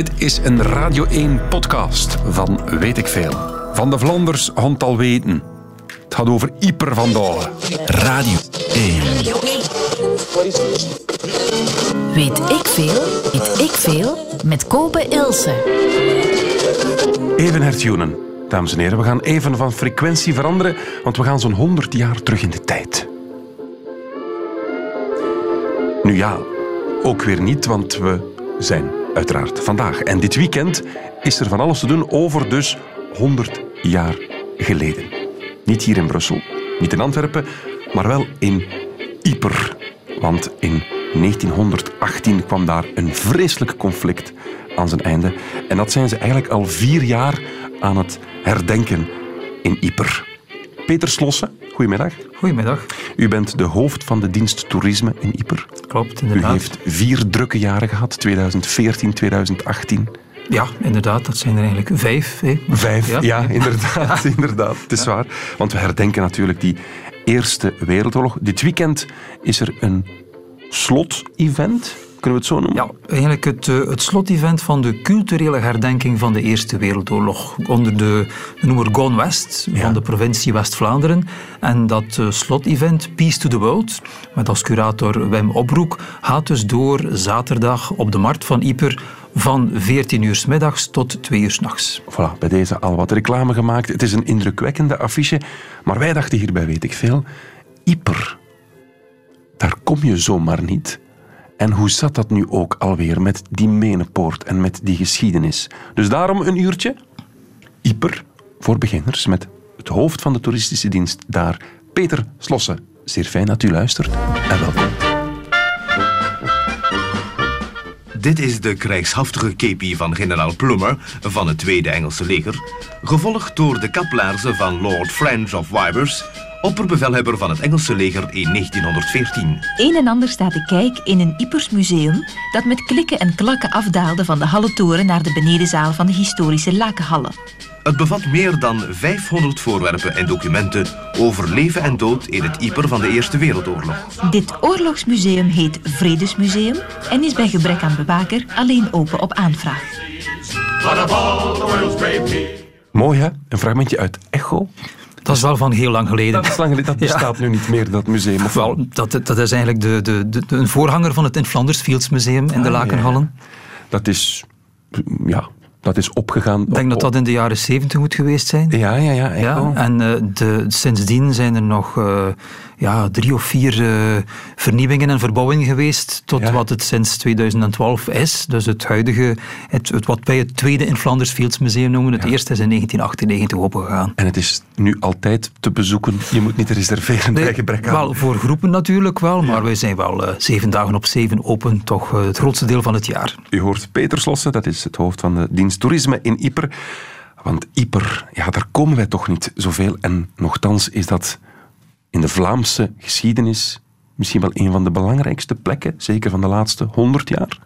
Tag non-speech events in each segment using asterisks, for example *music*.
Dit is een Radio 1 podcast van Weet ik Veel. Van de Vlaanders hond al weten. Het gaat over Ieper van Dalen. Radio 1. Weet ik veel, weet ik veel met Kobe Ilse. Even hertunen. Dames en heren, we gaan even van frequentie veranderen, want we gaan zo'n 100 jaar terug in de tijd. Nu ja, ook weer niet, want we zijn uiteraard vandaag. En dit weekend is er van alles te doen over dus 100 jaar geleden. Niet hier in Brussel, niet in Antwerpen, maar wel in Yper. Want in 1918 kwam daar een vreselijk conflict aan zijn einde. En dat zijn ze eigenlijk al vier jaar aan het herdenken in Yper. Peter Slossen, goedemiddag. Goedemiddag. U bent de hoofd van de dienst toerisme in Yper. Klopt, U inderdaad. heeft vier drukke jaren gehad, 2014, 2018. Ja, inderdaad, dat zijn er eigenlijk vijf. Hè. Vijf, ja, inderdaad, inderdaad. Het is waar. Want we herdenken natuurlijk die Eerste Wereldoorlog. Dit weekend is er een slot-event, kunnen we het zo noemen? Ja, eigenlijk het, eh, het slotevent van de culturele herdenking van de Eerste Wereldoorlog. Onder de noemer Gone West Ja. van de provincie West-Vlaanderen. En dat eh, slotevent, Peace to the World, met als curator Wim Opbroek, gaat dus door zaterdag op de markt van Yper van 14 uur 's middags tot 2 uur 's nachts. Voilà, bij deze al wat reclame gemaakt. Het is een indrukwekkende affiche. Maar wij dachten hierbij, weet ik veel, Yper. Daar kom je zomaar niet. En hoe zat dat nu ook alweer met die Menepoort en met die geschiedenis? Dus daarom een uurtje Yper voor beginners met het hoofd van de toeristische dienst daar, Peter Slossen. Zeer fijn dat u luistert en welkom. Dit is de krijgshaftige kepie van generaal Plummer van het Tweede Engelse leger, gevolgd door de kaplaarzen van Lord French of Wybers, opperbevelhebber van het Engelse leger in 1914. Een en ander staat te kijken in een Ipers museum dat met klikken en klakken afdaalde van de Halletoren naar de benedenzaal van de historische Lakenhallen. Het bevat meer dan 500 voorwerpen en documenten over leven en dood in het Yper van de Eerste Wereldoorlog. Dit oorlogsmuseum heet Vredesmuseum en is bij gebrek aan bewaker alleen open op aanvraag. Mooi hè? Een fragmentje uit Echo. Dat is wel van heel lang geleden. Dat is lang geleden, dat Ja. bestaat nu niet meer, dat museum. Of Wel, dat, dat is eigenlijk de, de, de, de- een voorganger van het in Flanders Fields Museum in de Ah, ja. Lakenhallen. Dat is, ja, dat is opgegaan. Ik denk dat dat in de jaren 70 moet geweest zijn. Ja, ja. Ja, en eh, de, sindsdien zijn er nog eh, ja, drie of vier eh, vernieuwingen en verbouwingen geweest tot Ja. wat het sinds 2012 is. Dus het huidige, het, het, wat wij het tweede in Flanders Fields Museum noemen. Het eerste is in 1998 opengegaan. En het is nu altijd te bezoeken. Je moet niet reserveren bij gebrek aan. wel, voor groepen natuurlijk wel, maar wij zijn wel eh, zeven dagen op zeven open, toch eh, het grootste deel van het jaar. U hoort Peter Slossen, dat is het hoofd van de dienst toerisme in Yper. Want Yper, ja, daar komen wij toch niet zoveel. En nochtans is dat in de Vlaamse geschiedenis misschien wel een van de belangrijkste plekken, zeker van de laatste honderd jaar.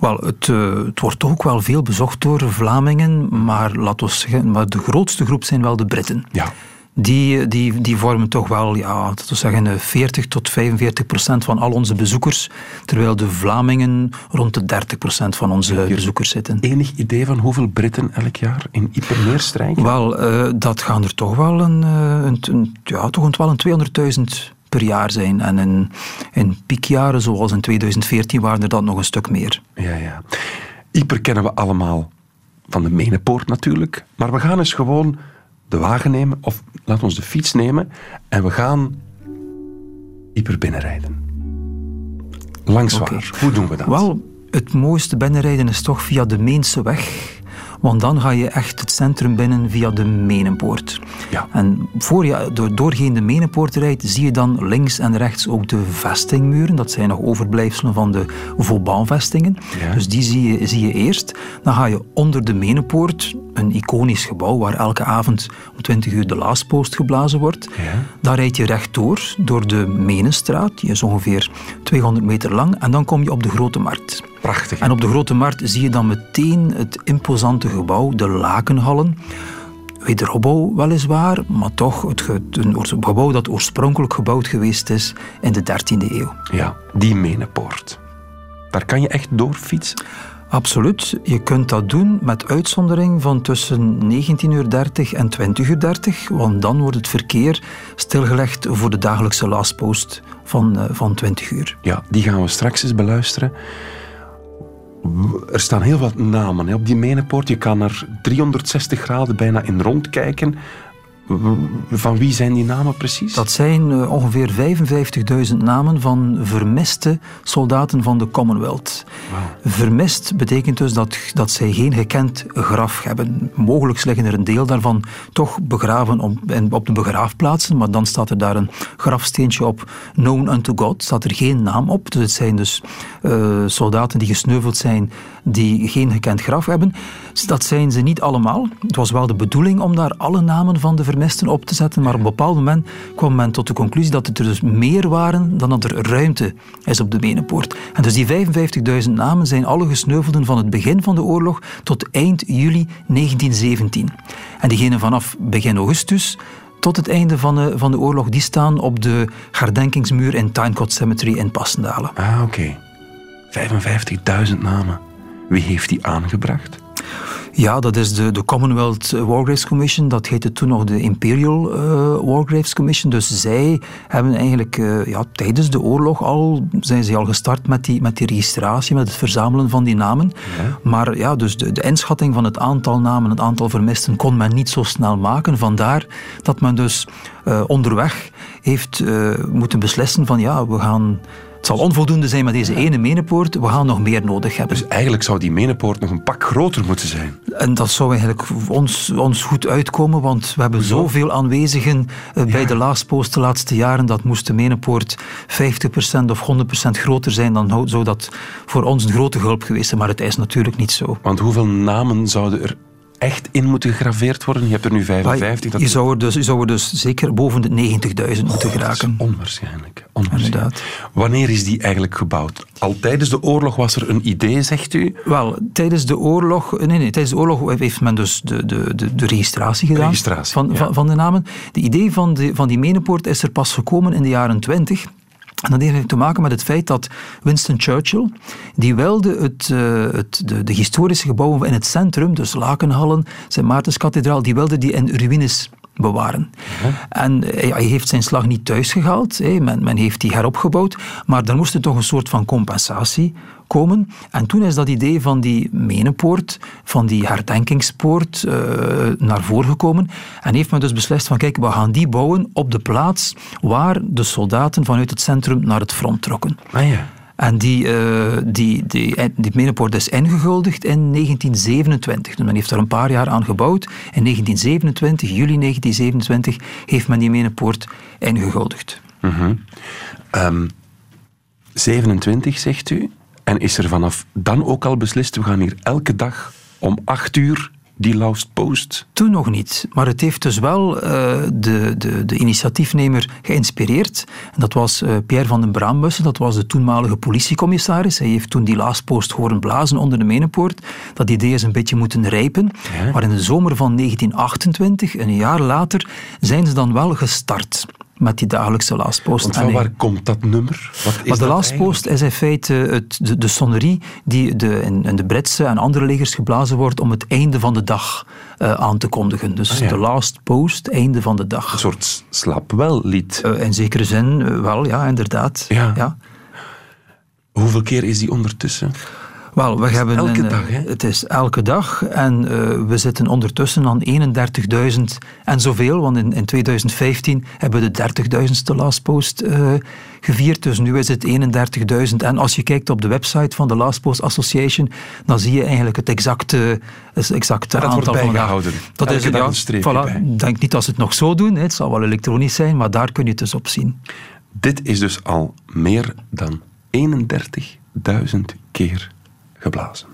Wel, het, eh, het wordt ook wel veel bezocht door Vlamingen, maar laten we zeggen, maar de grootste groep zijn wel de Britten. Ja. Die, die, die vormen toch wel, ja, we zeggen, eh, 40 tot 45 procent van al onze bezoekers, terwijl de Vlamingen rond de 30 procent van onze bezoekers zitten. Enig idee van hoeveel Britten elk jaar in Yper neerstrijken? Wel, eh, dat gaan er toch wel een, eh, een, een- ja, toch een, wel een 200.000 per jaar zijn. En in, in piekjaren, zoals in 2014, waren er dat nog een stuk meer. Ja, ja. Yper kennen we allemaal van de Menepoort natuurlijk. Maar we gaan eens gewoon de wagen nemen, of laat ons de fiets nemen, en we gaan Yper binnenrijden. Langs waar? Hoe doen we dat? Wel, het mooiste binnenrijden is toch via de Meense weg. Want dan ga je echt het centrum binnen via de Menenpoort. Ja. En voor je door, doorheen de Menenpoort rijdt, zie je dan links en rechts ook de vestingmuren. Dat zijn nog overblijfselen van de Vauban-vestingen. Ja. Dus die zie je, zie je eerst. Dan ga je onder de Menenpoort, een iconisch gebouw waar elke avond om 20 uur de laaspost geblazen wordt. Ja. Dan rijd je rechtdoor door de Menenstraat, die is ongeveer 200 meter lang. En dan kom je op de Grote Markt. Prachtig. hè? En op de Grote Markt zie je dan meteen het imposante gebouw, de Lakenhallen. Wederopbouw weliswaar, maar toch het een gebouw dat oorspronkelijk gebouwd geweest is in de 13e eeuw. Ja, die Menepoort. Daar kan je echt door fietsen. Absoluut. Je kunt dat doen met uitzondering van tussen 19.30 uur en 20.30 uur, want dan wordt het verkeer stilgelegd voor de dagelijkse last post van, uh, van 20 uur. Ja, die gaan we straks eens beluisteren. Er staan heel wat namen hè, op die menenpoort. Je kan er 360 graden bijna in rondkijken. Van wie zijn die namen precies? Dat zijn uh, ongeveer 55.000 namen van vermiste soldaten van de Commonwealth. Wow. Vermist betekent dus dat, dat zij geen gekend graf hebben. Mogelijk liggen er een deel daarvan toch begraven op, op de begraafplaatsen, maar dan staat er daar een grafsteentje op, known unto God, staat er geen naam op. Dus het zijn dus uh, soldaten die gesneuveld zijn, die geen gekend graf hebben. Dat zijn ze niet allemaal. Het was wel de bedoeling om daar alle namen van de vermisten op te zetten, maar op een bepaald moment kwam men tot de conclusie dat het er dus meer waren dan dat er ruimte is op de Menenpoort. En dus die 55.000 namen zijn alle gesneuvelden van het begin van de oorlog tot eind juli 1917. En diegenen vanaf begin augustus tot het einde van de, van de oorlog, die staan op de herdenkingsmuur in Tynecott Cemetery in Passendalen. Ah, oké. Okay. 55.000 namen. Wie heeft die aangebracht? Ja, dat is de, de Commonwealth War Graves Commission. Dat heette toen nog de Imperial uh, War Graves Commission. Dus zij hebben eigenlijk uh, ja, tijdens de oorlog al, zijn ze al gestart met die, met die registratie, met het verzamelen van die namen. Ja. Maar ja, dus de, de inschatting van het aantal namen, het aantal vermisten, kon men niet zo snel maken. Vandaar dat men dus uh, onderweg heeft moeten beslissen van ja, we gaan het zal onvoldoende zijn met deze ene menenpoort. We gaan nog meer nodig hebben. Dus eigenlijk zou die menenpoort nog een pak groter moeten zijn. En dat zou eigenlijk ons, ons goed uitkomen, want we hebben Zo? zoveel aanwezigen uh, bij de laatste de laatste jaren. Dat moest de menenpoort 50% of 100% groter zijn. Dan zou dat voor ons een grote hulp geweest zijn. Maar het is natuurlijk niet zo. Want hoeveel namen zouden er echt in moeten gegraveerd worden? Je hebt er nu 55. Dat je, zou er dus, je zou er dus zeker boven de 90.000 moeten geraken. Onwaarschijnlijk. onwaarschijnlijk. Wanneer is die eigenlijk gebouwd? Al tijdens de oorlog was er een idee, zegt u? Wel, tijdens de oorlog, nee, nee, tijdens de oorlog heeft men dus de, de, de, de registratie gedaan registratie, van, ja. van, van, de namen. De idee van, de, van die menenpoort is er pas gekomen in de jaren 20. En dat heeft te maken met het feit dat Winston Churchill, die wilde het, uh, het, de, de, historische gebouwen in het centrum, dus Lakenhallen, Sint Maartenskathedraal, die wilde die in ruïnes bewaren. Ja. En hij heeft zijn slag niet thuis gehaald, men, men heeft die heropgebouwd, maar er moest er toch een soort van compensatie komen. En toen is dat idee van die menenpoort, van die herdenkingspoort, uh, naar voren gekomen. En heeft men dus beslist van kijk, we gaan die bouwen op de plaats waar de soldaten vanuit het centrum naar het front trokken. Ah ja. En die, uh, die, die, die is ingeguldigd in 1927. Dus men heeft er een paar jaar aan gebouwd. In 1927, juli 1927, heeft men die menenpoort ingeguldigd. Mm -hmm. um, 27, zegt u? En is er vanaf dan ook al beslist, we gaan hier elke dag om acht uur die Lost Post? Toen nog niet, maar het heeft dus wel uh, de, de, de initiatiefnemer geïnspireerd. En dat was uh, Pierre van den Braambussen, dat was de toenmalige politiecommissaris. Hij heeft toen die Last Post horen blazen onder de Menenpoort. Dat idee is een beetje moeten rijpen. Ja. Maar in de zomer van 1928, een jaar later, zijn ze dan wel gestart met die dagelijkse lastpost. Want van waar komt dat nummer? Wat is maar de lastpost is in feite het, de, de sonnerie die de, in, in, de Britse en andere legers geblazen wordt om het einde van de dag uh, aan te kondigen. Dus ah, ja. de last post, einde van de dag. Een soort slaapwellied. Uh, in zekere zin uh, wel, ja, inderdaad. Ja. ja. Hoeveel keer is die ondertussen? Wel, we hebben elke een, dag, hè? Het is elke dag en uh, we zitten ondertussen aan 31.000 en zoveel, want in, in 2015 hebben we de 30.000ste Last Post uh, gevierd, dus nu is het 31.000. En als je kijkt op de website van de Last Post Association, dan zie je eigenlijk het exacte, het exacte dat aantal wordt bijgehouden. Dat elke is dag een streepje voilà, bij. denk niet dat ze het nog zo doen, hè. het zal wel elektronisch zijn, maar daar kun je het dus op zien. Dit is dus al meer dan 31.000 keer geblazen.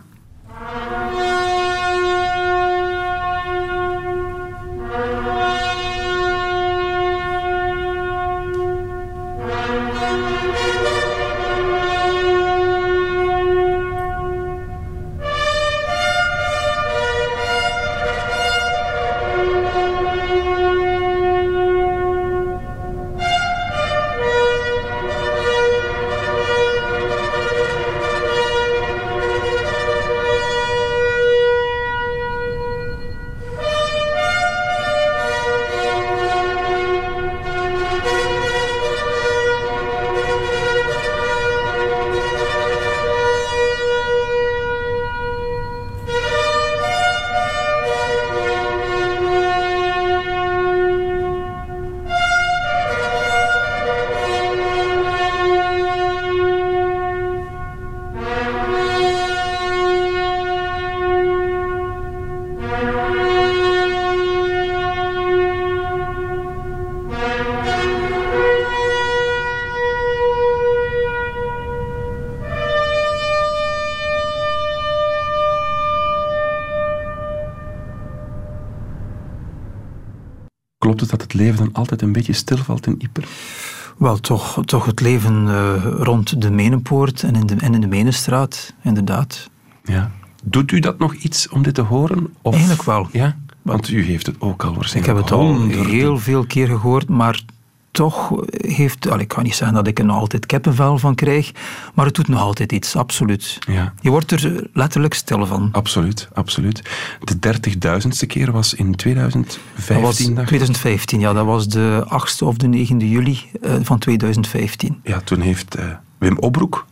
Altijd een beetje stilvalt in Yper? Wel, toch, toch het leven uh, rond de Menenpoort en in de, en in de Menenstraat, inderdaad. Ja. Doet u dat nog iets om dit te horen? Of? Eigenlijk wel. Ja? Want u heeft het ook al waarschijnlijk Ik heb het al heel veel keer gehoord, maar toch heeft... Al, ik kan niet zeggen dat ik er nog altijd kippenvel van krijg, maar het doet nog altijd iets, absoluut. Ja. Je wordt er letterlijk stil van. Absoluut, absoluut. De 30.000ste keer was in 2015. Dat was 2015, ja. Dat was de 8e of de 9e juli uh, van 2015. Ja, toen heeft uh, Wim Obroek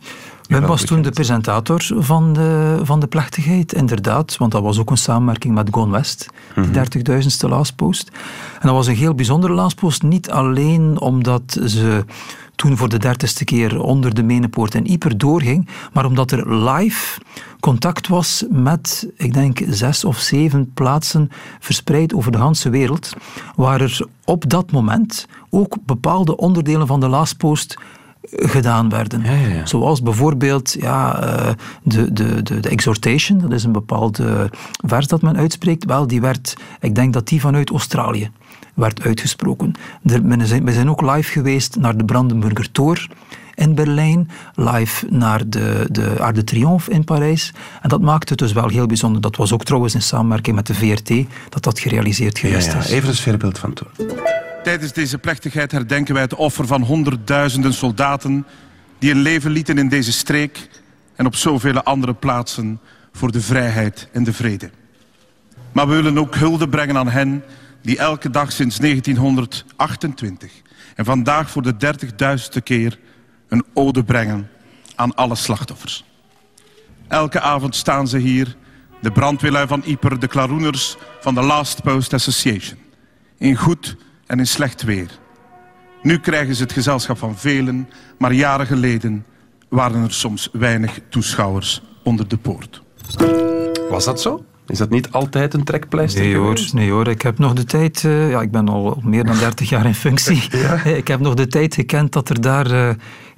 Wim was toen de presentator van de, van de plechtigheid, inderdaad. Want dat was ook een samenwerking met Gone West, die 30.000ste mhm. lastpost. En dat was een heel bijzondere lastpost, niet alleen omdat ze toen voor de dertigste keer onder de Menepoort en Ieper doorging, maar omdat er live contact was met, ik denk, zes of zeven plaatsen verspreid over de hele wereld, waar er op dat moment ook bepaalde onderdelen van de lastpost gedaan werden. Zoals bijvoorbeeld ja, eh, de, de, de, de exhortation, dat is een bepaalde vers dat men uitspreekt. Wel, die werd, ik denk dat die vanuit Australië werd uitgesproken. we, zijn, we zijn ook live geweest naar de Brandenburger Tor in Berlijn, live naar de, de Arc de Triomphe in Parijs. En dat maakte het dus wel heel bijzonder. Dat was ook trouwens in samenwerking met de VRT dat dat gerealiseerd geweest is. Even een sfeerbeeld van toen. Tijdens deze plechtigheid herdenken wij het offer van honderdduizenden soldaten die een leven lieten in deze streek en op zoveel andere plaatsen voor de vrijheid en de vrede. Maar we willen ook hulde brengen aan hen die elke dag sinds 1928 en vandaag voor de dertigduizendste keer een ode brengen aan alle slachtoffers. Elke avond staan ze hier, de brandweerlui van Ieper, de klaroeners van de Last Post Association, in goed en in slecht weer. Nu krijgen ze het gezelschap van velen, maar jaren geleden waren er soms weinig toeschouwers onder de poort. Was dat zo? Is dat niet altijd een trekpleister? Nee hoor, nee hoor, ik heb nog de tijd, uh, ja, ik ben al meer dan 30 jaar in functie. *laughs* ja? Ik heb nog de tijd gekend dat er daar uh,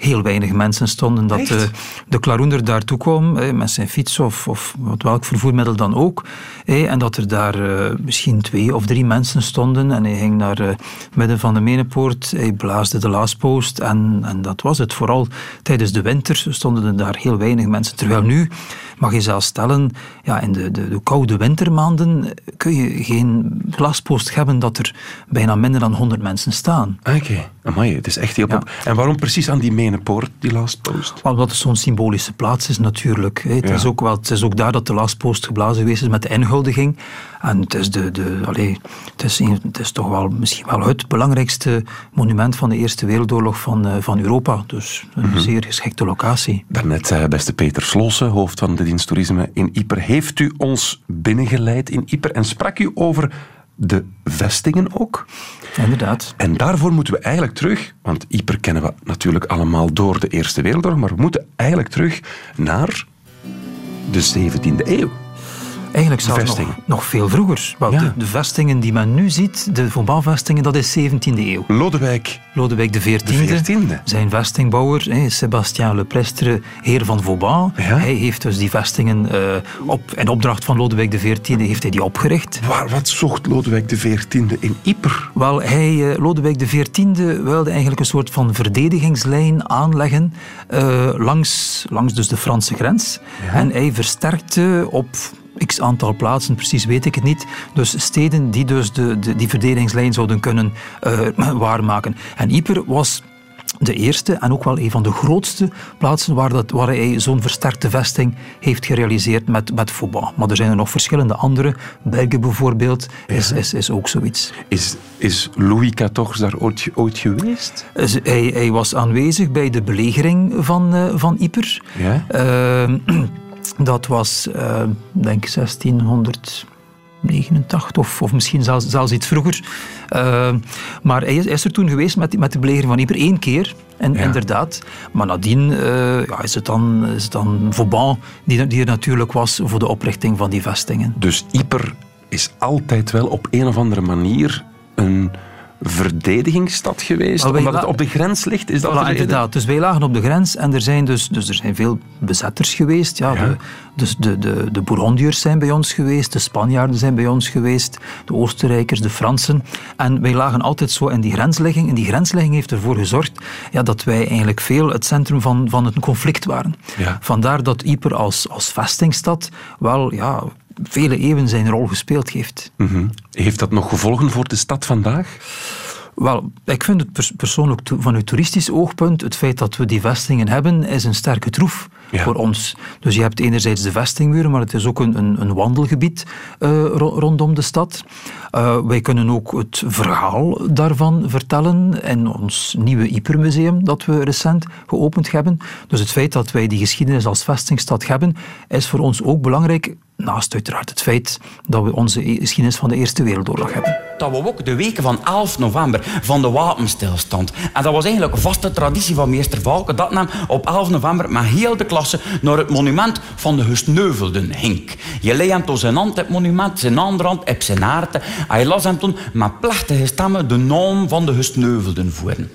heel weinig mensen stonden. Dat uh, de klaroender daartoe kwam, met zijn fiets of, of welk vervoermiddel dan ook. En dat er daar misschien twee of drie mensen stonden. En hij ging naar het midden van de Menepoort, hij blaasde de laaspost. En, en dat was het. Vooral tijdens de winter stonden er daar heel weinig mensen. Terwijl nu mag je zelfs stellen, ja, in de, de, de koude wintermaanden kun je geen glaspost hebben dat er bijna minder dan 100 mensen staan. Ah, oké, okay. het is echt heel... Ja. En waarom precies aan die Menenpoort, die lastpost? Omdat het zo'n symbolische plaats is natuurlijk. Het, is ook wel, het is ook daar dat de lastpost geblazen geweest is met de inhuldiging. En het is, de, de, allez, het is, het is toch wel misschien wel het belangrijkste monument van de Eerste Wereldoorlog van, uh, van Europa. Dus een mm -hmm. zeer geschikte locatie. Daarnet zei beste Peter Slossen, hoofd van de dienst toerisme in Ieper. Heeft u ons binnengeleid in Ieper en sprak u over de vestingen ook? Inderdaad. En daarvoor moeten we eigenlijk terug, want Ieper kennen we natuurlijk allemaal door de Eerste Wereldoorlog, maar we moeten eigenlijk terug naar de 17e eeuw. Eigenlijk zelfs nog, nog, veel vroeger. Wel, de, de, vestingen die men nu ziet, de Vauban-vestingen, dat is 17e eeuw. Lodewijk. Lodewijk de 14e. Zijn vestingbouwer, Sébastien Le Prestre, heer van Vauban. Hij heeft dus die vestingen uh, op, in opdracht van Lodewijk de 14e heeft hij die opgericht. Waar, wat zocht Lodewijk de 14e in Yper? Wel, hij, uh, Lodewijk de 14e wilde eigenlijk een soort van verdedigingslijn aanleggen uh, langs, langs dus de Franse grens. En hij versterkte op x aantal plaatsen, precies weet ik het niet. Dus steden die dus de, de die verdelingslijn zouden kunnen uh, *clears throat* waarmaken. En Yper was de eerste en ook wel een van de grootste plaatsen waar, dat, waar hij zo'n versterkte vesting heeft gerealiseerd met, met voetbal. Maar er zijn er nog verschillende andere. Bergen bijvoorbeeld is, is, is ook zoiets. Is, is Louis XIV daar ooit, ooit geweest? Hij, hij was aanwezig bij de belegering van, uh, van Yper. Ja? Uh, *clears throat* dat was, uh, denk ik, 1689 of, of misschien zelfs, zelfs iets vroeger. Uh, maar hij is, is, er toen geweest met, met de belegering van Yper één keer. En, Inderdaad. Maar nadien uh, ja, is, het dan, is het dan Vauban die, die er natuurlijk was voor de oprichting van die vestingen. Dus Yper is altijd wel op een of andere manier een verdedigingsstad geweest, omdat het op de grens ligt? Is dat Voilà, inderdaad. Dus wij lagen op de grens en er zijn dus, dus er zijn veel bezetters geweest. Ja, De, dus de, de, de Bourgondiërs zijn bij ons geweest, de Spanjaarden zijn bij ons geweest, de Oostenrijkers, de Fransen. En wij lagen altijd zo in die grenslegging. En die grenslegging heeft ervoor gezorgd ja, dat wij eigenlijk veel het centrum van, van het conflict waren. Ja. Vandaar dat Ypres als, als vestingstad wel ja, vele eeuwen zijn rol gespeeld heeft. Mhm. Heeft dat nog gevolgen voor de stad vandaag? Wel, ik vind het pers- persoonlijk van uw toeristisch oogpunt, het feit dat we die vestingen hebben, is een sterke troef Ja. voor ons. Dus je hebt enerzijds de vestingmuren, maar het is ook een, een, een wandelgebied eh, ro- rondom de stad. Eh, wij kunnen ook het verhaal daarvan vertellen in ons nieuwe Ypermuseum dat we recent geopend hebben. Dus het feit dat wij die geschiedenis als vestingstad hebben, is voor ons ook belangrijk. Naast uiteraard het feit dat we onze e- geschiedenis van de Eerste Wereldoorlog hebben. Dat we ook de weken van 11 november van de wapenstilstand. En dat was eigenlijk een vaste traditie van meester Valken. Dat nam op 11 november met heel de klasse naar het monument van de gesneuvelden hink. Je leed hem toen zijn hand het monument, zijn andere hand op zijn aarde. Je las hem toen met plechtige stemmen de naam van de gesneuvelden voeren.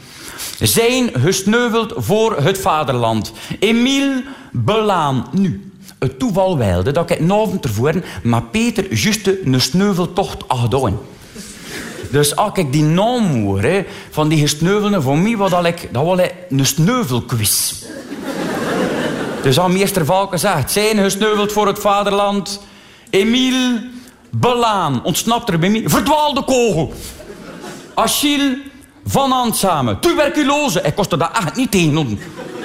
Zijn gesneuveld voor het vaderland. Emile Belaan. Nu, het toeval wilde dat ik avond tevoren met Peter juist een sneuveltocht had gedaan. Dus als ik die naam hoor, van die gesneuvelden, voor mij was dat, ik, dat was een sneuvelquiz. dus als meester Valken zegt, zijn gesneuveld voor het vaderland. Emile Belaan, ontsnapt er bij mij, verdwaalde kogel. Achille van Ansamen, tuberculose. Ik kostte dat echt niet tegen.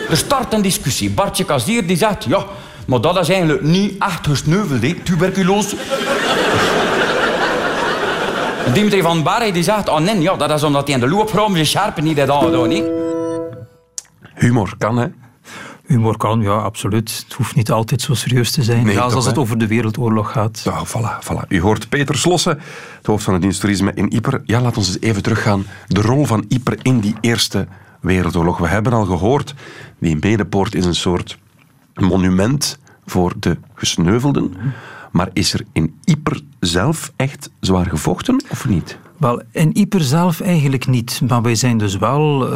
Er start een discussie. Bartje Kazier die zegt, ja, maar dat is eigenlijk niet echt gesneuveld, hè, tuberculose. Dimitri van Barre die zegt, oh nee, ja, dat is omdat hij in de loopgram zijn scherpen niet had aangedaan, hè. Humor kan, hè? Humor kan, ja, absoluut. Het hoeft niet altijd zo serieus te zijn. Nee, ja, toch, als het hè? over de Wereldoorlog gaat. Ja, voilà, voilà. U hoort Peter Slossen, het hoofd van het dienst toerisme in Ypres. Ja, laat ons eens even teruggaan. De rol van Ypres in die Eerste Wereldoorlog. We hebben al gehoord, die Medepoort is een soort monument voor de gesneuvelden. Maar is er in Ypres zelf echt zwaar gevochten, of niet? Wel, in Ypres zelf eigenlijk niet. Maar wij zijn dus wel eh,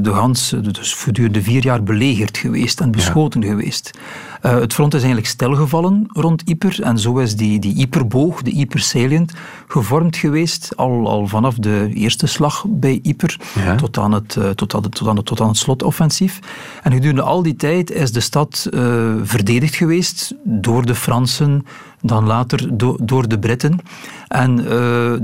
de Hans, dus gedurende vier jaar belegerd geweest en beschoten geweest. Eh, het front is eigenlijk stilgevallen rond Ypres. En zo is die, die Yperboog, de Ypres salient, gevormd geweest. Al, al vanaf de eerste slag bij Ypres Ja. tot, aan het, eh, tot, aan tot, aan het, tot aan het slotoffensief. En gedurende al die tijd is de stad eh, verdedigd geweest door de Fransen, dan later do- door de Britten. En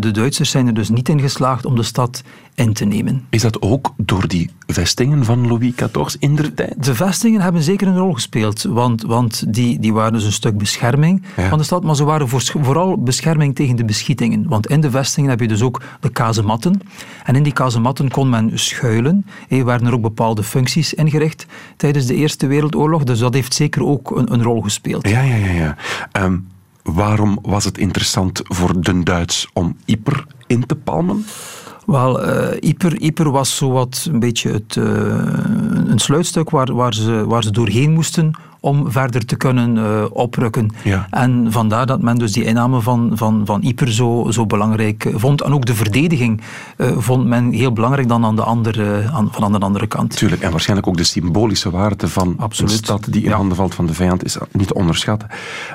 de Duitsers zijn er dus niet in geslaagd om de stad in te nemen. Is dat ook door die vestingen van Louis XIV in der tijd? De vestingen hebben zeker een rol gespeeld, want, want die, die waren dus een stuk bescherming Ja. van de stad, maar ze waren voor, vooral bescherming tegen de beschietingen. Want in de vestingen heb je dus ook de kazematten. En in die kazematten kon men schuilen. Er waren er ook bepaalde functies ingericht tijdens de Eerste Wereldoorlog, dus dat heeft zeker ook een, een rol gespeeld. Ja, ja, ja. ja. Ehm, waarom was het interessant voor de Duits om Ypres in te palmen? Wel, eh Ypres, Ypres was zowat een beetje het, eh, een sluitstuk waar, waar, ze, waar ze doorheen moesten om verder te kunnen eh, oprukken. Ja. En vandaar dat men dus die inname van, van, van Ypres zo, zo belangrijk eh, vond. En ook de verdediging eh, vond men heel belangrijk dan aan de andere, aan, van aan de andere kant. Tuurlijk, en waarschijnlijk ook de symbolische waarde van Absoluut. een stad die in Ja. handen valt van de vijand is niet te onderschatten.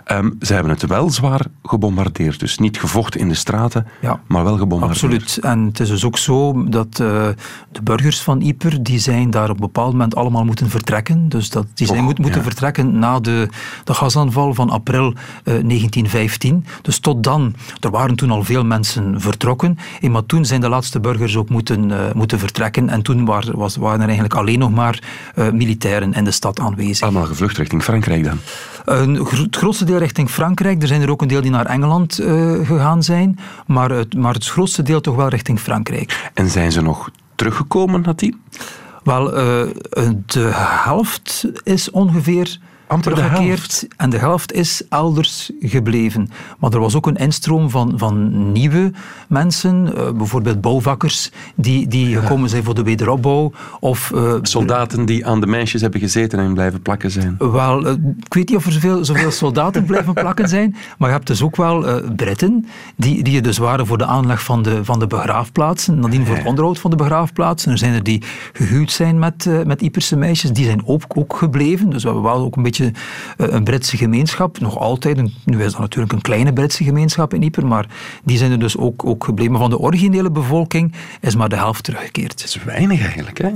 Ehm, ze hebben het wel zwaar gebombardeerd. Dus niet gevochten in de straten, Ja. maar wel gebombardeerd. Absoluut. En het is dus ook zo dat de burgers van Ypres, die zijn daar op een bepaald moment allemaal moeten vertrekken. Dus dat, die zijn moet, moeten ja. Na de, de gasaanval van april eh, 1915. Dus tot dan, er waren toen al veel mensen vertrokken. eh, maar toen zijn de laatste burgers ook moeten, eh, moeten vertrekken. En toen waar- was, waren er eigenlijk alleen nog maar eh, militairen in de stad aanwezig. Allemaal gevlucht richting Frankrijk dan. Het grootste deel richting Frankrijk. Er zijn er ook een deel die naar Engeland eh, gegaan zijn. Maar het, maar het grootste deel toch wel richting Frankrijk. En zijn ze nog teruggekomen nadien? Wel, eh, de helft is ongeveer teruggekeerd. En de helft is elders gebleven. Maar er was ook een instroom van, van nieuwe mensen, eh, bijvoorbeeld bouwvakkers, die, die gekomen zijn voor de wederopbouw. Of eh, Soldaten die aan de meisjes hebben gezeten en blijven plakken zijn. wel, eh, ik weet niet of er zoveel, zoveel soldaten blijven plakken zijn, maar je hebt dus ook wel Britten, die, die er dus waren voor de aanleg van de, van de begraafplaatsen, nadien voor het onderhoud van de begraafplaatsen. Er zijn er die gehuwd zijn met, met Ieperse meisjes, die zijn ook, ook gebleven. Dus we hebben wel ook een beetje eh, een Britse gemeenschap, nog altijd. Een, nu is dat natuurlijk een kleine Britse gemeenschap in Ieper, maar die zijn er dus ook, ook gebleven. Van de originele bevolking is maar de helft teruggekeerd. Dat is weinig eigenlijk, hè?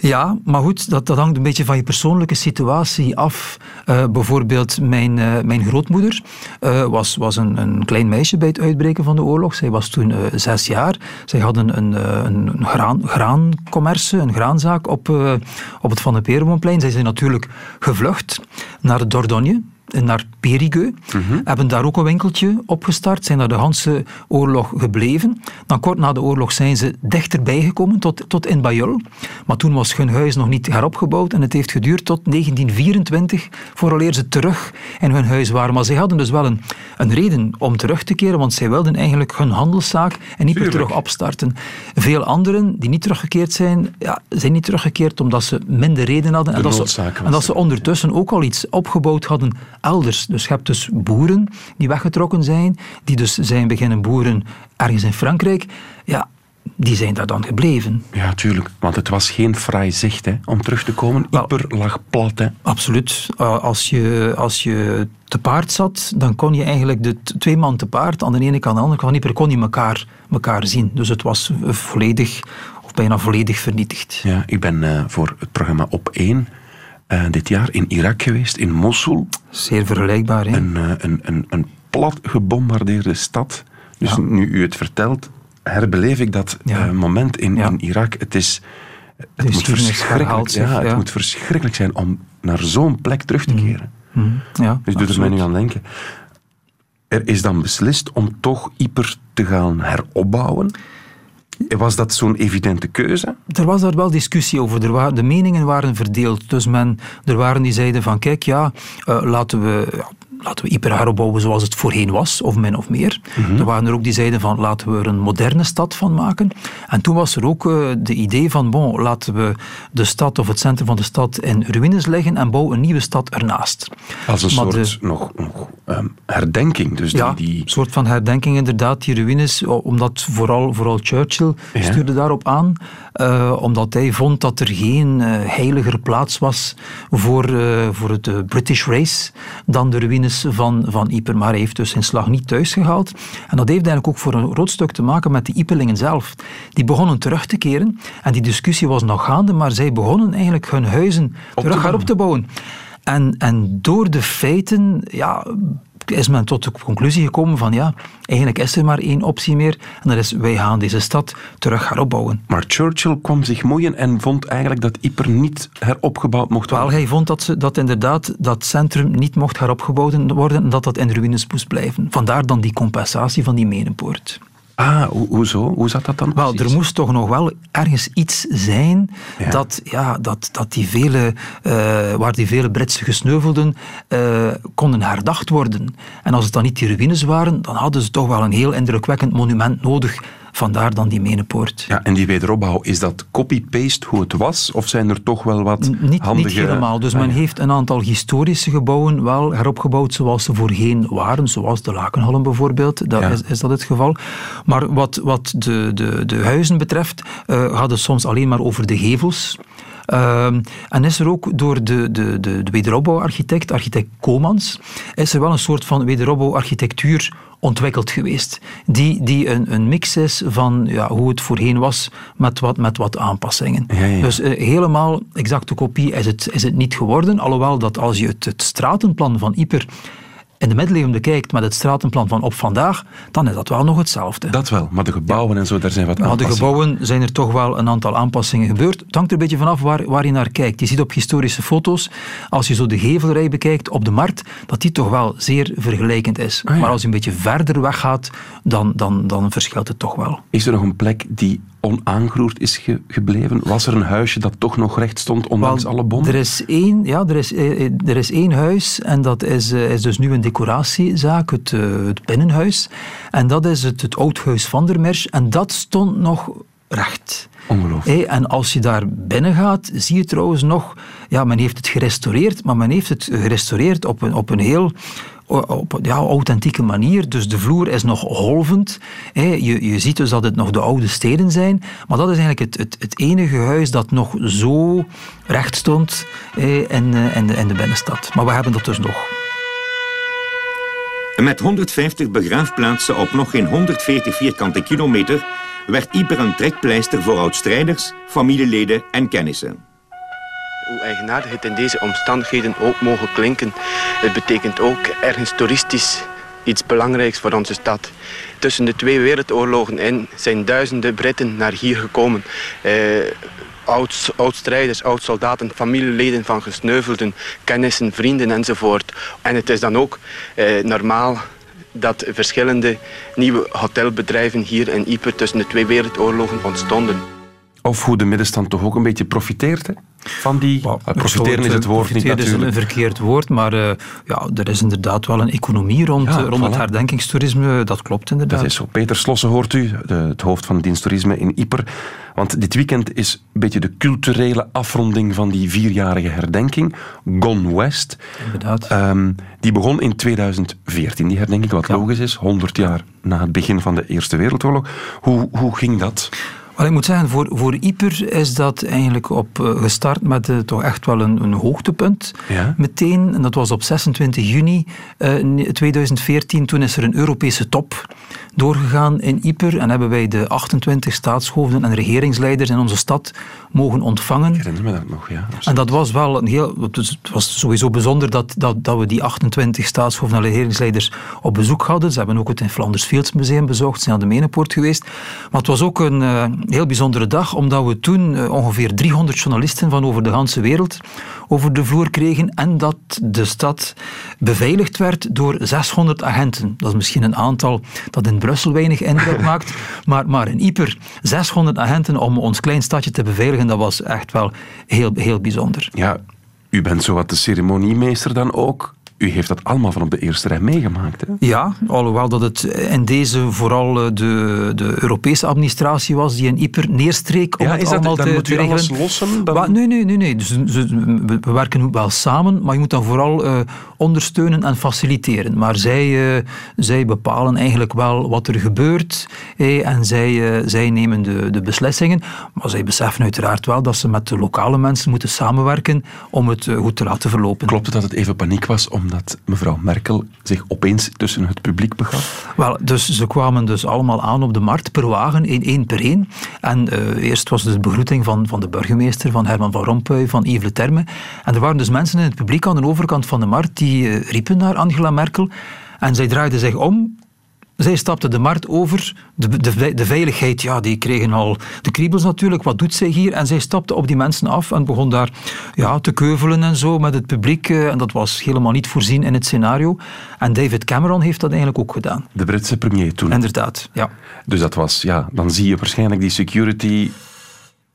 Ja, maar goed, dat, dat hangt een beetje van je persoonlijke situatie af. Eh, bijvoorbeeld, mijn, eh, mijn grootmoeder eh, was, was een, een klein meisje bij het uitbreken van de oorlog. Zij was toen zes jaar. Zij hadden een, een, een graan, graancommerce, een graanzaak op, op het Van de Perenboomplein. Zij zijn natuurlijk gevlucht naar Dordogne naar Périgueux. Hebben daar ook een winkeltje opgestart. Zijn daar de hele oorlog gebleven. Dan kort na de oorlog zijn ze dichterbij gekomen tot, tot in. Maar toen was hun huis nog niet heropgebouwd. En het heeft geduurd tot 1924 vooraleer ze terug in hun huis waren. Maar zij hadden dus wel een, een reden om terug te keren. Want zij wilden eigenlijk hun handelszaak en niet meer terug opstarten. Veel anderen die niet teruggekeerd zijn, ja, zijn niet teruggekeerd omdat ze minder reden hadden. De en dat, ze, en dat ze er. ondertussen ook al iets opgebouwd hadden elders. Dus je hebt dus boeren die weggetrokken zijn, die dus zijn beginnen boeren ergens in Frankrijk. Ja, die zijn daar dan gebleven. Ja, tuurlijk. Want het was geen fraai zicht hè, om terug te komen. Ieper lag plat. Hè. Absoluut. Uh, als, je, als je te paard zat, dan kon je eigenlijk de twee man te paard, aan de ene kant en aan de andere kant niet, meer kon je elkaar, elkaar zien. Dus het was eh, volledig, of bijna volledig vernietigd. Ja, ik ben eh, voor het programma Op 1 eh, dit jaar in Irak geweest, in Mosul. Zeer vergelijkbaar. Hè? Een, eh, een, een, een plat gebombardeerde stad. Dus Ja. nu u het vertelt, herbeleef ik dat Ja. eh, moment in, Ja. in Irak. Het is... Het moet, verschrikkelijk, zich, ja, het moet verschrikkelijk zijn om naar zo'n plek terug te keren. Mhm. Ja, Dus doet er mij nu aan denken. Er is dan beslist om toch Ieper te gaan heropbouwen. Was dat zo'n evidente keuze? Er was daar wel discussie over. Er de meningen waren verdeeld. Dus men, er waren die zeiden van, kijk, ja, eh, laten we... Laten we Ieper heropbouwen zoals het voorheen was, of min of meer. Er waren er ook die zeiden van laten we er een moderne stad van maken. En toen was er ook eh, de idee van bon, laten we de stad of het centrum van de stad in ruïnes leggen en bouwen een nieuwe stad ernaast. Als een Maar soort de- nog, nog ehm, herdenking. Dus Ja, die, die, een soort van herdenking inderdaad, die ruïnes, omdat vooral, vooral Churchill Ja. stuurde daarop aan, eh, omdat hij vond dat er geen eh, heiliger plaats was voor, voor het British race dan de ruïnes van, van Yper. Maar hij heeft dus zijn slag niet thuis gehaald. En dat heeft eigenlijk ook voor een groot stuk te maken met de Yperlingen zelf. Die begonnen terug te keren en die discussie was nog gaande, maar zij begonnen eigenlijk hun huizen terug bouwen. herop te bouwen. En, en door de feiten ja, is men tot de conclusie gekomen van ja, eigenlijk is er maar één optie meer en dat is wij gaan deze stad terug heropbouwen. Maar Churchill kwam zich moeien en vond eigenlijk dat Ieper niet heropgebouwd mocht worden. hij vond dat, ze, dat inderdaad dat centrum niet mocht heropgebouwd worden en dat dat in ruïnes moest blijven. Vandaar dan die compensatie van die menenpoort. Ah, ho- hoezo? Hoe zat dat dan? Wel, er moest toch nog wel ergens iets zijn Ja. dat, ja, dat, dat die vele, eh, waar die vele Britse gesneuvelden eh, konden herdacht worden. En als het dan niet die ruïnes waren, dan hadden ze toch wel een heel indrukwekkend monument nodig. Vandaar dan die menenpoort. Ja, en die wederopbouw, is dat copy-paste hoe het was? Of zijn er toch wel wat N- Niet, handige... niet helemaal. Dus Ah, men ja. heeft een aantal historische gebouwen wel heropgebouwd zoals ze voorheen waren, zoals de Lakenhallen bijvoorbeeld. Dat Ja. is, is dat het geval. Maar wat, wat de, de, de huizen betreft, eh gaat het soms alleen maar over de gevels. Ehm, en is er ook door de, de, de, de wederopbouwarchitect, architect Komans, is er wel een soort van wederopbouwarchitectuur ontwikkeld geweest. Die, die een, een mix is van ja, hoe het voorheen was met wat, met wat aanpassingen. Ja, ja. Dus eh, helemaal exacte kopie is het, is het niet geworden. Alhoewel dat als je het, het stratenplan van Ieper in de middeleeuwen bekijkt met het stratenplan van op vandaag, dan is dat wel nog hetzelfde. Dat wel, maar de gebouwen en zo, daar zijn wat maar de aanpassingen. gebouwen zijn er toch wel een aantal aanpassingen gebeurd. Het hangt er een beetje vanaf waar, waar je naar kijkt. Je ziet op historische foto's, als je zo de gevelrij bekijkt op de markt, dat die toch wel zeer vergelijkend is. Ah, ja. Maar als je een beetje verder weg gaat, dan, dan, dan verschilt het toch wel. Is er nog een plek die onaangeroerd is gebleven? Was er een huisje dat toch nog recht stond, ondanks alle bommen? Er is één, ja, er is, eh, eh, er is één huis en dat is, is dus nu een decoratiezaak, het, het binnenhuis. En dat is het, het Oudhuis van der Merch en dat stond nog recht. Ongelooflijk. en als je daar binnen gaat, zie je trouwens nog, ja, men heeft het gerestaureerd, maar men heeft het gerestaureerd op een, op een heel op ja, authentieke manier. Dus de vloer is nog golvend. Je, je ziet dus dat het nog de oude steden zijn. Maar dat is eigenlijk het, het, het enige huis dat nog zo recht stond in, in, de, de binnenstad. Maar we hebben dat dus nog. Met 150 begraafplaatsen op nog geen 140 vierkante kilometer werd Ieper een trekpleister voor oudstrijders, familieleden en kennissen. Hoe eigenaardig het in deze omstandigheden ook mogen klinken, het betekent ook ergens toeristisch iets belangrijks voor onze stad. Tussen de twee wereldoorlogen in zijn duizenden Britten naar hier gekomen. Eh, oud, oud-strijders, oud-soldaten, familieleden van gesneuvelden, kennissen, vrienden enzovoort. En het is dan ook eh, normaal dat verschillende nieuwe hotelbedrijven hier in Ieper tussen de twee wereldoorlogen ontstonden. Of hoe de middenstand toch ook een beetje profiteert van die... profiteren is het woord niet natuurlijk. is een verkeerd woord, maar uh, ja, er is inderdaad wel een economie rond, rond het herdenkingstoerisme. Dat klopt inderdaad. Dat is zo. Peter Slossen hoort u, de, het hoofd van dienst toerisme in Ieper. Want dit weekend is een beetje de culturele afronding van die vierjarige herdenking. Gone West. Inderdaad. Um, die begon in 2014, die herdenking, wat logisch is. 100 jaar na het begin van de Eerste Wereldoorlog. Hoe, hoe ging dat? Wel, ik moet zeggen, voor, voor Ieper is dat eigenlijk op, uh, gestart met uh, toch echt wel een, een hoogtepunt. Ja? Meteen, en dat was op 26 juni uh, eh, 2014, toen is er een Europese top doorgegaan in Ieper en hebben wij de 28 staatshoofden en regeringsleiders in onze stad mogen ontvangen. Ik herinner me dat nog, ja. En dat was wel een heel... Het was sowieso bijzonder dat, dat, dat we die 28 staatshoofden en regeringsleiders op bezoek hadden. Ze hebben ook het in Flanders Fields Museum bezocht, zijn aan de Menepoort geweest. Maar het was ook een heel bijzondere dag, omdat we toen uh, ongeveer 300 journalisten van over de hele wereld over de vloer kregen en dat de stad beveiligd werd door 600 agenten. Dat is misschien een aantal dat in Brussel weinig indruk *laughs* maakt, maar, maar in Ieper 600 agenten om ons klein stadje te beveiligen, dat was echt wel heel, heel bijzonder. Ja, u bent zowat de ceremoniemeester dan ook. U heeft dat allemaal van op de eerste rij meegemaakt. Hè? Ja, alhoewel dat het in deze vooral eh, de, de Europese administratie was die in Ieper neerstreek om ja, het is allemaal dat, te, moet u alles lossen? Dan... nee, nee, nee. nee. Dus, we werken wel samen, maar je moet dan vooral uh, ondersteunen en faciliteren. Maar zij, uh, zij bepalen eigenlijk wel wat er gebeurt eh, en zij, zij nemen de, de beslissingen. Maar zij beseffen uiteraard wel dat ze met de lokale mensen moeten samenwerken om het goed te laten verlopen. Klopt het dat het even paniek was om omdat mevrouw Merkel zich opeens tussen het publiek begaf? Wel, dus ze kwamen dus allemaal aan op de markt per wagen, één, per één. En uh, eerst was de begroeting van, van de burgemeester, van Herman van Rompuy, van Yves Le Terme. En er waren dus mensen in het publiek aan de overkant van de markt die uh, riepen naar Angela Merkel. En zij draaide zich om zij stapte de markt over. De, de, de, veiligheid, ja, die kregen al de kriebels natuurlijk. Wat doet zij hier? En zij stapte op die mensen af en begon daar ja, te keuvelen en zo met het publiek. Eh, en dat was helemaal niet voorzien in het scenario. En David Cameron heeft dat eigenlijk ook gedaan. De Britse premier toen. Inderdaad, ja. Dus dat was, ja, dan zie je waarschijnlijk die security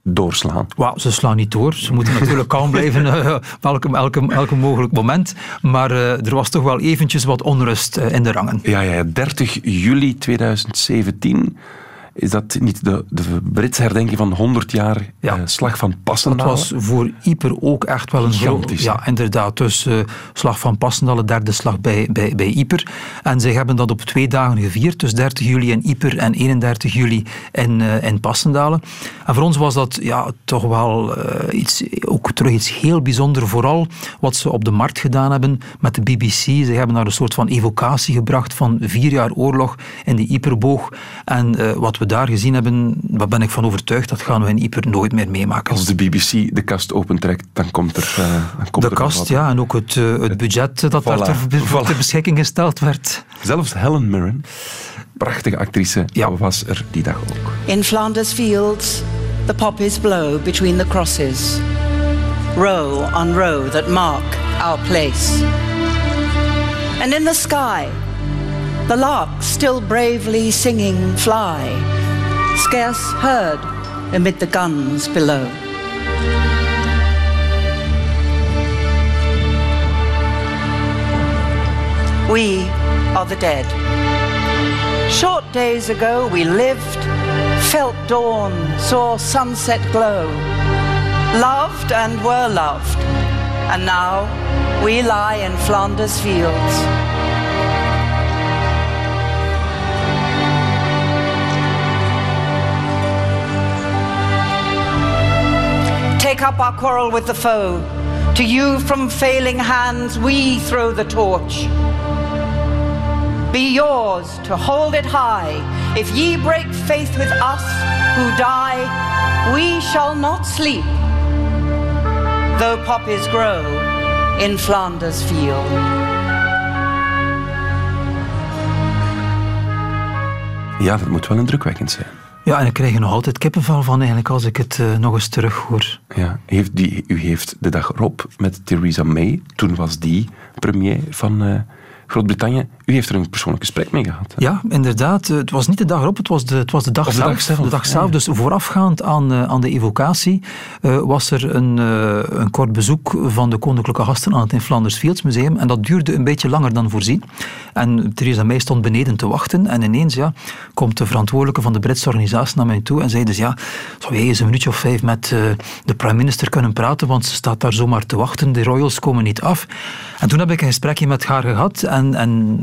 doorslaan. Wow, ze slaan niet door. Ze moeten natuurlijk kalm blijven *laughs* uh, elke, elke, elke mogelijk moment. Maar uh, er was toch wel eventjes wat onrust uh, in de rangen. Ja, ja, 30 juli 2017 is dat niet de, de Britse herdenking van 100 jaar ja. uh, slag van Passendaal? Dat was voor Ieper ook echt wel een Gigantisch. Ja, inderdaad. Dus uh, slag van Passendaal, de derde slag bij, bij, bij Ieper. En zij hebben dat op twee dagen gevierd. Dus 30 juli in Ieper en 31 juli in, uh, in Passendalen. En voor ons was dat ja, toch wel iets, ook terug iets heel bijzonders. Vooral wat ze op de markt gedaan hebben met de BBC. Ze hebben daar een soort van evocatie gebracht van vier jaar oorlog in de Ieperboog. En wat we we daar gezien hebben, daar ben ik van overtuigd, dat gaan we in Ieper nooit meer meemaken. Als de BBC de kast opentrekt, dan komt er uh, dan komt De er kast, ja, en ook het, uh, het budget dat voilà. daar ter, voilà. ter, beschikking gesteld werd. Zelfs Helen Mirren, prachtige actrice, ja. was er die dag ook. In Flanders fields, the poppies blow between the crosses. Row on row that mark our place. And in the sky, the larks still bravely singing fly, scarce heard amid the guns below. We are the dead. Short days ago we lived, felt dawn, saw sunset glow, loved and were loved, and now we lie in Flanders fields. Up our quarrel with the foe. To you from failing hands we throw the torch. Be yours to hold it high. If ye break faith with us who die, we shall not sleep. Though poppies grow in Flanders field. Ja, dat moet wel indrukwekkend zijn. Ja, en ik krijg er nog altijd kippenvel van eigenlijk als ik het uh, nog eens terughoor. Ja, heeft die, u heeft de dag erop met Theresa May, toen was die premier van uh, Groot-Brittannië. U heeft er een persoonlijk gesprek mee gehad. Hè? Ja, inderdaad. Het was niet de dag erop, het was de, het was de dag zelf. De dag zelf, de dag zelf. Dus voorafgaand aan, uh, aan de evocatie uh, was er een, uh, een kort bezoek van de koninklijke gasten aan het in Flanders Fields Museum. En dat duurde een beetje langer dan voorzien. En Theresa May stond beneden te wachten. En ineens ja, komt de verantwoordelijke van de Britse organisatie naar mij toe en zei dus ja, zou jij eens een minuutje of vijf met de prime minister kunnen praten, want ze staat daar zomaar te wachten. De royals komen niet af. En toen heb ik een gesprekje met haar gehad en, en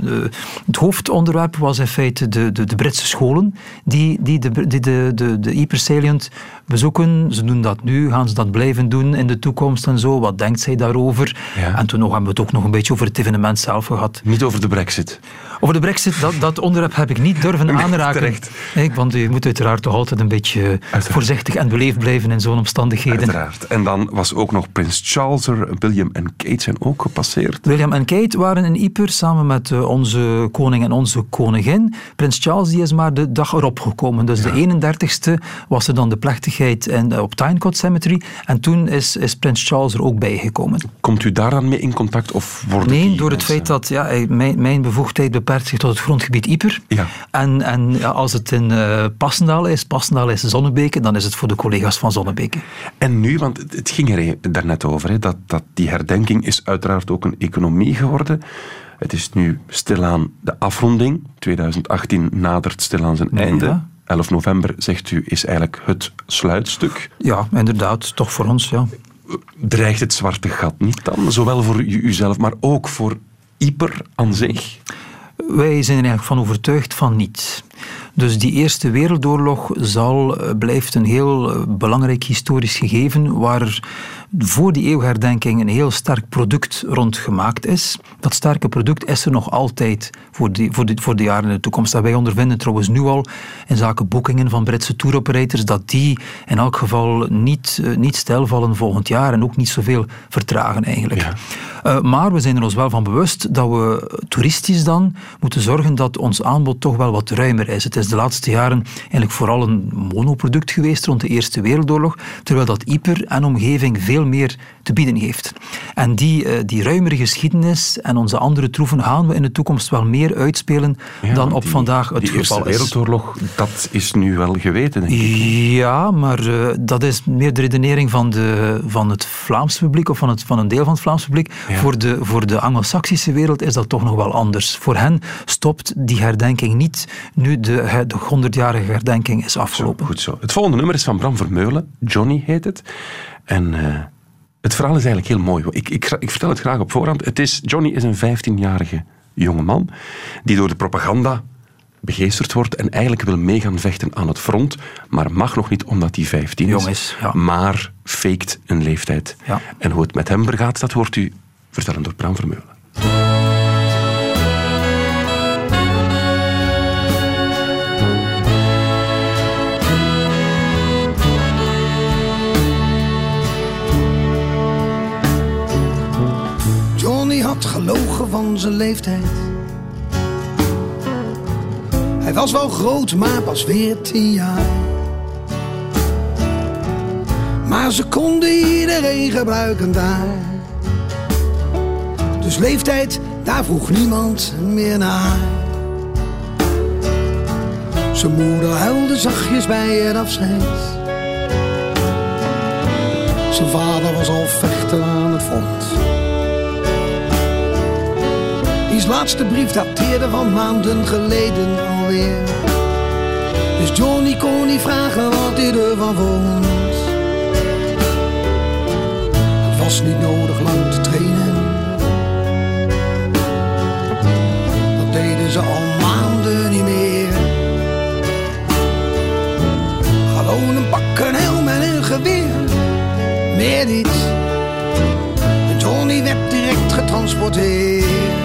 het hoofdonderwerp was in feite de, de, de Britse scholen die, die de, die de, de, de bezoeken. Ze doen dat nu, gaan ze dat blijven doen in de toekomst en zo? Wat denkt zij daarover? Ja. En toen nog hebben we het ook nog een beetje over het evenement zelf gehad. Niet over de brexit? Over de brexit, dat, dat onderwerp heb ik niet durven aanraken. Terecht. Ik, want je moet uiteraard toch altijd een beetje Uiteraard. voorzichtig en beleefd blijven in zo'n omstandigheden. Uiteraard. En dan was ook nog Prins Charles er, William en Kate zijn ook gepasseerd. William en Kate waren in Yper samen met uh, onze koning en onze koningin. Prins Charles die is maar de dag erop gekomen. Dus Ja. de 31ste was er dan de plechtigheid in, op Tynecott Cemetery. En toen is, is Prins Charles er ook bij gekomen. Komt u daar dan mee in contact of worden Nee, door het feit dat ja, mijn bevoegdheid beperkt zich tot het grondgebied Yper. Ja. En, en ja, als het in eh Passendaal is, Passendaal is Zonnebeke, dan is het voor de collega's van Zonnebeke. En nu, want het- ging er daarnet over, hè, dat, dat die herdenking is uiteraard ook een economie geworden. Het is nu stilaan de afronding. 2018 nadert stilaan zijn einde. 11 november, zegt u, is eigenlijk het sluitstuk. Ja, inderdaad, toch voor ons, ja. Dreigt het zwarte gat niet dan? Zowel voor u, uzelf, maar ook voor Ieper aan zich? Wij zijn er eigenlijk van overtuigd van niet. Dus die Eerste Wereldoorlog zal, eh, blijft een heel eh, belangrijk historisch gegeven waar voor die eeuwherdenking een heel sterk product rond gemaakt is. Dat sterke product is er nog altijd voor, die, voor, de, voor de jaren in de toekomst. En wij ondervinden trouwens nu al in zaken boekingen van Britse touroperators dat die in elk geval niet, eh, niet stilvallen volgend jaar en ook niet zoveel vertragen eigenlijk. Ja. Uh, maar we zijn er ons wel van bewust dat we toeristisch dan moeten zorgen dat ons aanbod toch wel wat ruimer is. Het is de laatste jaren eigenlijk vooral een monoproduct geweest rond de Eerste Wereldoorlog, terwijl dat Yper en omgeving veel meer te bieden heeft. En die, uh, die ruimere geschiedenis en onze andere troeven gaan we in de toekomst wel meer uitspelen Ja, dan op die- vandaag het die geval Eerste. Wereldoorlog, dat is nu wel geweten, denk ik. Ja, maar uh, dat is meer de redenering van, de, van het Vlaams publiek of van, het, van een deel van het Vlaams publiek. Ja. Voor de, voor de Anglo-Saxische wereld is dat toch nog wel anders. Voor hen stopt die herdenking niet nu de, de 100-jarige herdenking is Zo, afgelopen. goed zo. Het volgende nummer is van Bram Vermeulen. Johnny heet het. En uh, het verhaal is eigenlijk heel mooi. Ik, ik, ik, vertel het graag op voorhand. Het is, Johnny is een 15-jarige jonge man die door de propaganda begeesterd wordt en eigenlijk wil mee gaan vechten aan het front, maar mag nog niet omdat hij 15 is. Jong is, ja. Maar faked een leeftijd. Ja. En hoe het met hem vergaat, dat hoort u vertellen door Bram Vermeulen. Gelogen van zijn leeftijd. Hij was wel groot, maar pas veertien jaar. Maar ze konden iedereen gebruiken daar. Dus leeftijd, daar vroeg niemand meer naar. Zijn moeder huilde zachtjes bij het afscheid. Zijn vader was al vechter aan het front. Diens laatste brief dateerde van maanden geleden alweer. Dus Johnny kon niet vragen wat hij ervan vond. Het was niet nodig lang te trainen. Dat deden ze al maanden niet meer. Gewoon een pak, een helm en een geweer. Meer niet. En Johnny werd direct getransporteerd.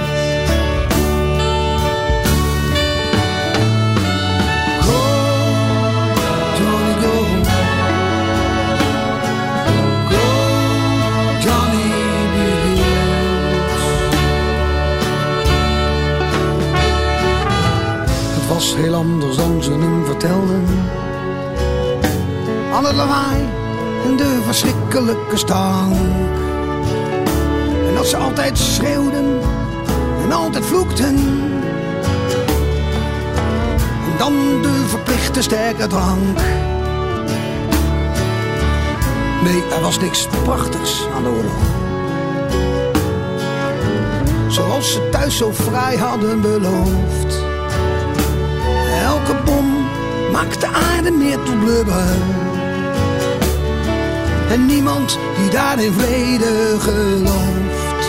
Heel anders dan ze hem vertelden. Al het lawaai en de verschrikkelijke stank. En dat ze altijd schreeuwden en altijd vloekten. En dan de verplichte sterke drank. Nee, er was niks prachtigs aan de oorlog. Zoals ze thuis zo vrij hadden beloofd. Elke bom maakt de aarde meer tot blubber. En niemand die daar in vrede gelooft.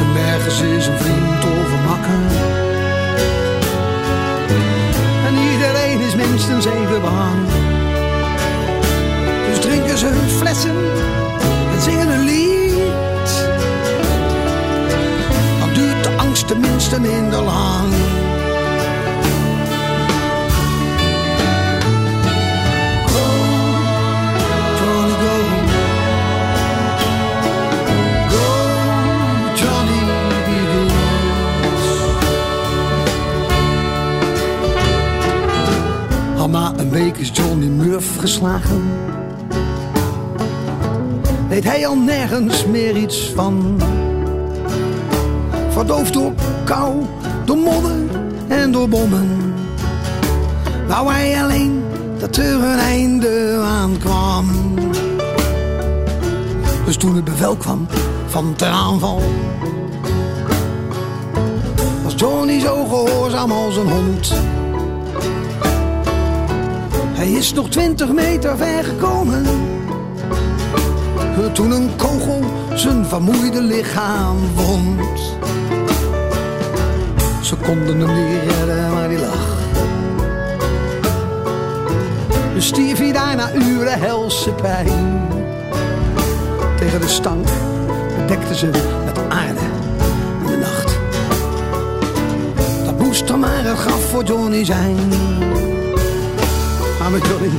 En nergens is een vriend of. En iedereen is minstens even bang. Dus drinken ze hun flessen en zingen een lied. Dan duurt de angst tenminste minder lang. Een week is Johnny Murph geslagen. Weet hij al nergens meer iets van. Verdoofd door kou, door modder en door bommen. Wou hij alleen dat er een einde aan kwam. Dus toen het bevel kwam van ter aanval, was Johnny zo gehoorzaam als een hond. Hij is nog twintig meter ver gekomen. Toen een kogel zijn vermoeide lichaam wond. Ze konden hem niet redden, maar die lag. Dus stierf hij daar na uren helse pijn. Tegen de stank bedekte ze met aarde in de nacht. Dat moest dan maar het graf voor Johnny zijn. Met Johnny.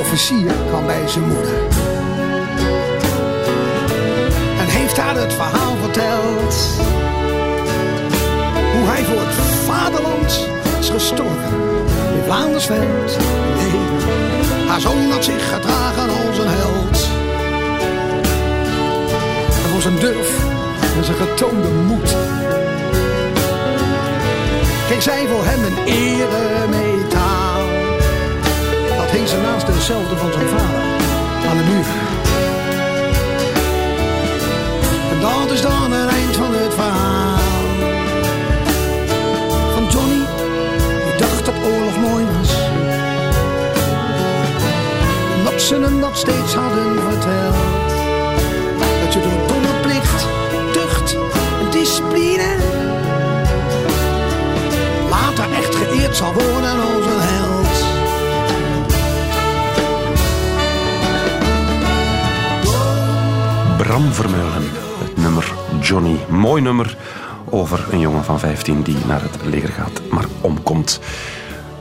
Officier kwam bij zijn moeder. En heeft haar het verhaal verteld. Hoe hij voor het vaderland is gestorven. Vlaandersveld. Nee, haar zoon had zich gedragen als een held. En voor zijn durf en zijn getoonde moed. Kreeg zij voor hem een eremetaal. Dat hing ze naast dezelfde van zijn vader aan de muur. En dat is dan het eind van het verhaal. Oorlog mooi was. Dat ze hem dat steeds hadden verteld. Dat je door domme plicht, tucht en discipline later echt geëerd zal worden als een held. Bram Vermeulen, het nummer Johnny. Mooi nummer over een jongen van 15 die naar het leger gaat, maar omkomt.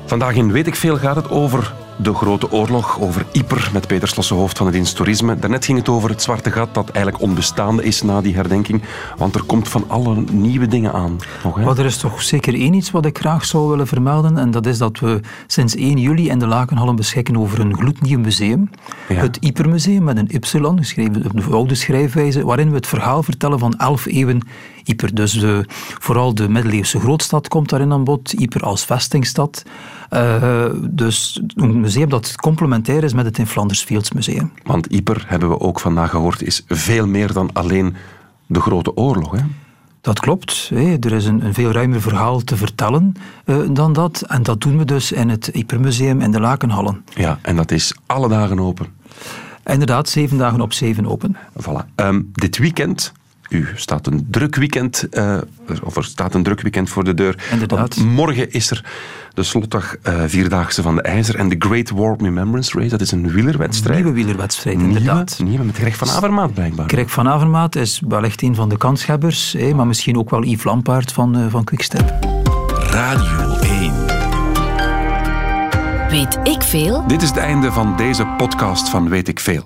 Vandaag in Weet ik Veel gaat het over de Grote Oorlog, over Yper met Peter Slosse, hoofd van het dienst toerisme. Daarnet ging het over het zwarte gat dat eigenlijk onbestaande is na die herdenking. Want er komt van alle nieuwe dingen aan. Nog, hè? Maar er is toch zeker één iets wat ik graag zou willen vermelden. En dat is dat we sinds 1 juli in de Lakenhallen beschikken over een gloednieuw museum. Ja. Het Ypermuseum met een Y, geschreven op de oude schrijfwijze, waarin we het verhaal vertellen van elf eeuwen Yper. Dus de, vooral de middeleeuwse grootstad komt daarin aan bod. Yper als vestingstad. Eh, dus een museum dat complementair is met het in Flanders Fields Museum. Want Yper, hebben we ook vandaag gehoord, is veel meer dan alleen de Grote Oorlog. Hè? Dat klopt. Er is een, een veel ruimer verhaal te vertellen eh, dan dat. En dat doen we dus in het Ypermuseum in de Lakenhallen. Ja, en dat is alle dagen open. Inderdaad, zeven dagen op zeven open. Voilà. Ehm, dit weekend, u staat een druk weekend, eh, of er staat een druk weekend voor de deur. Inderdaad. Want morgen is er de slotdag eh, Vierdaagse van de IJzer en de Great War Remembrance Race. Dat is een wielerwedstrijd. Nieuwe wielerwedstrijd, Nieuwe, inderdaad. nieuwe met Greg van Avermaat blijkbaar. Greg van Avermaat is wellicht een van de kanshebbers, hè, maar misschien ook wel Yves Lampaard van, eh, van Quickstep. Radio 1. Weet ik veel? Dit is het einde van deze podcast van Weet ik Veel.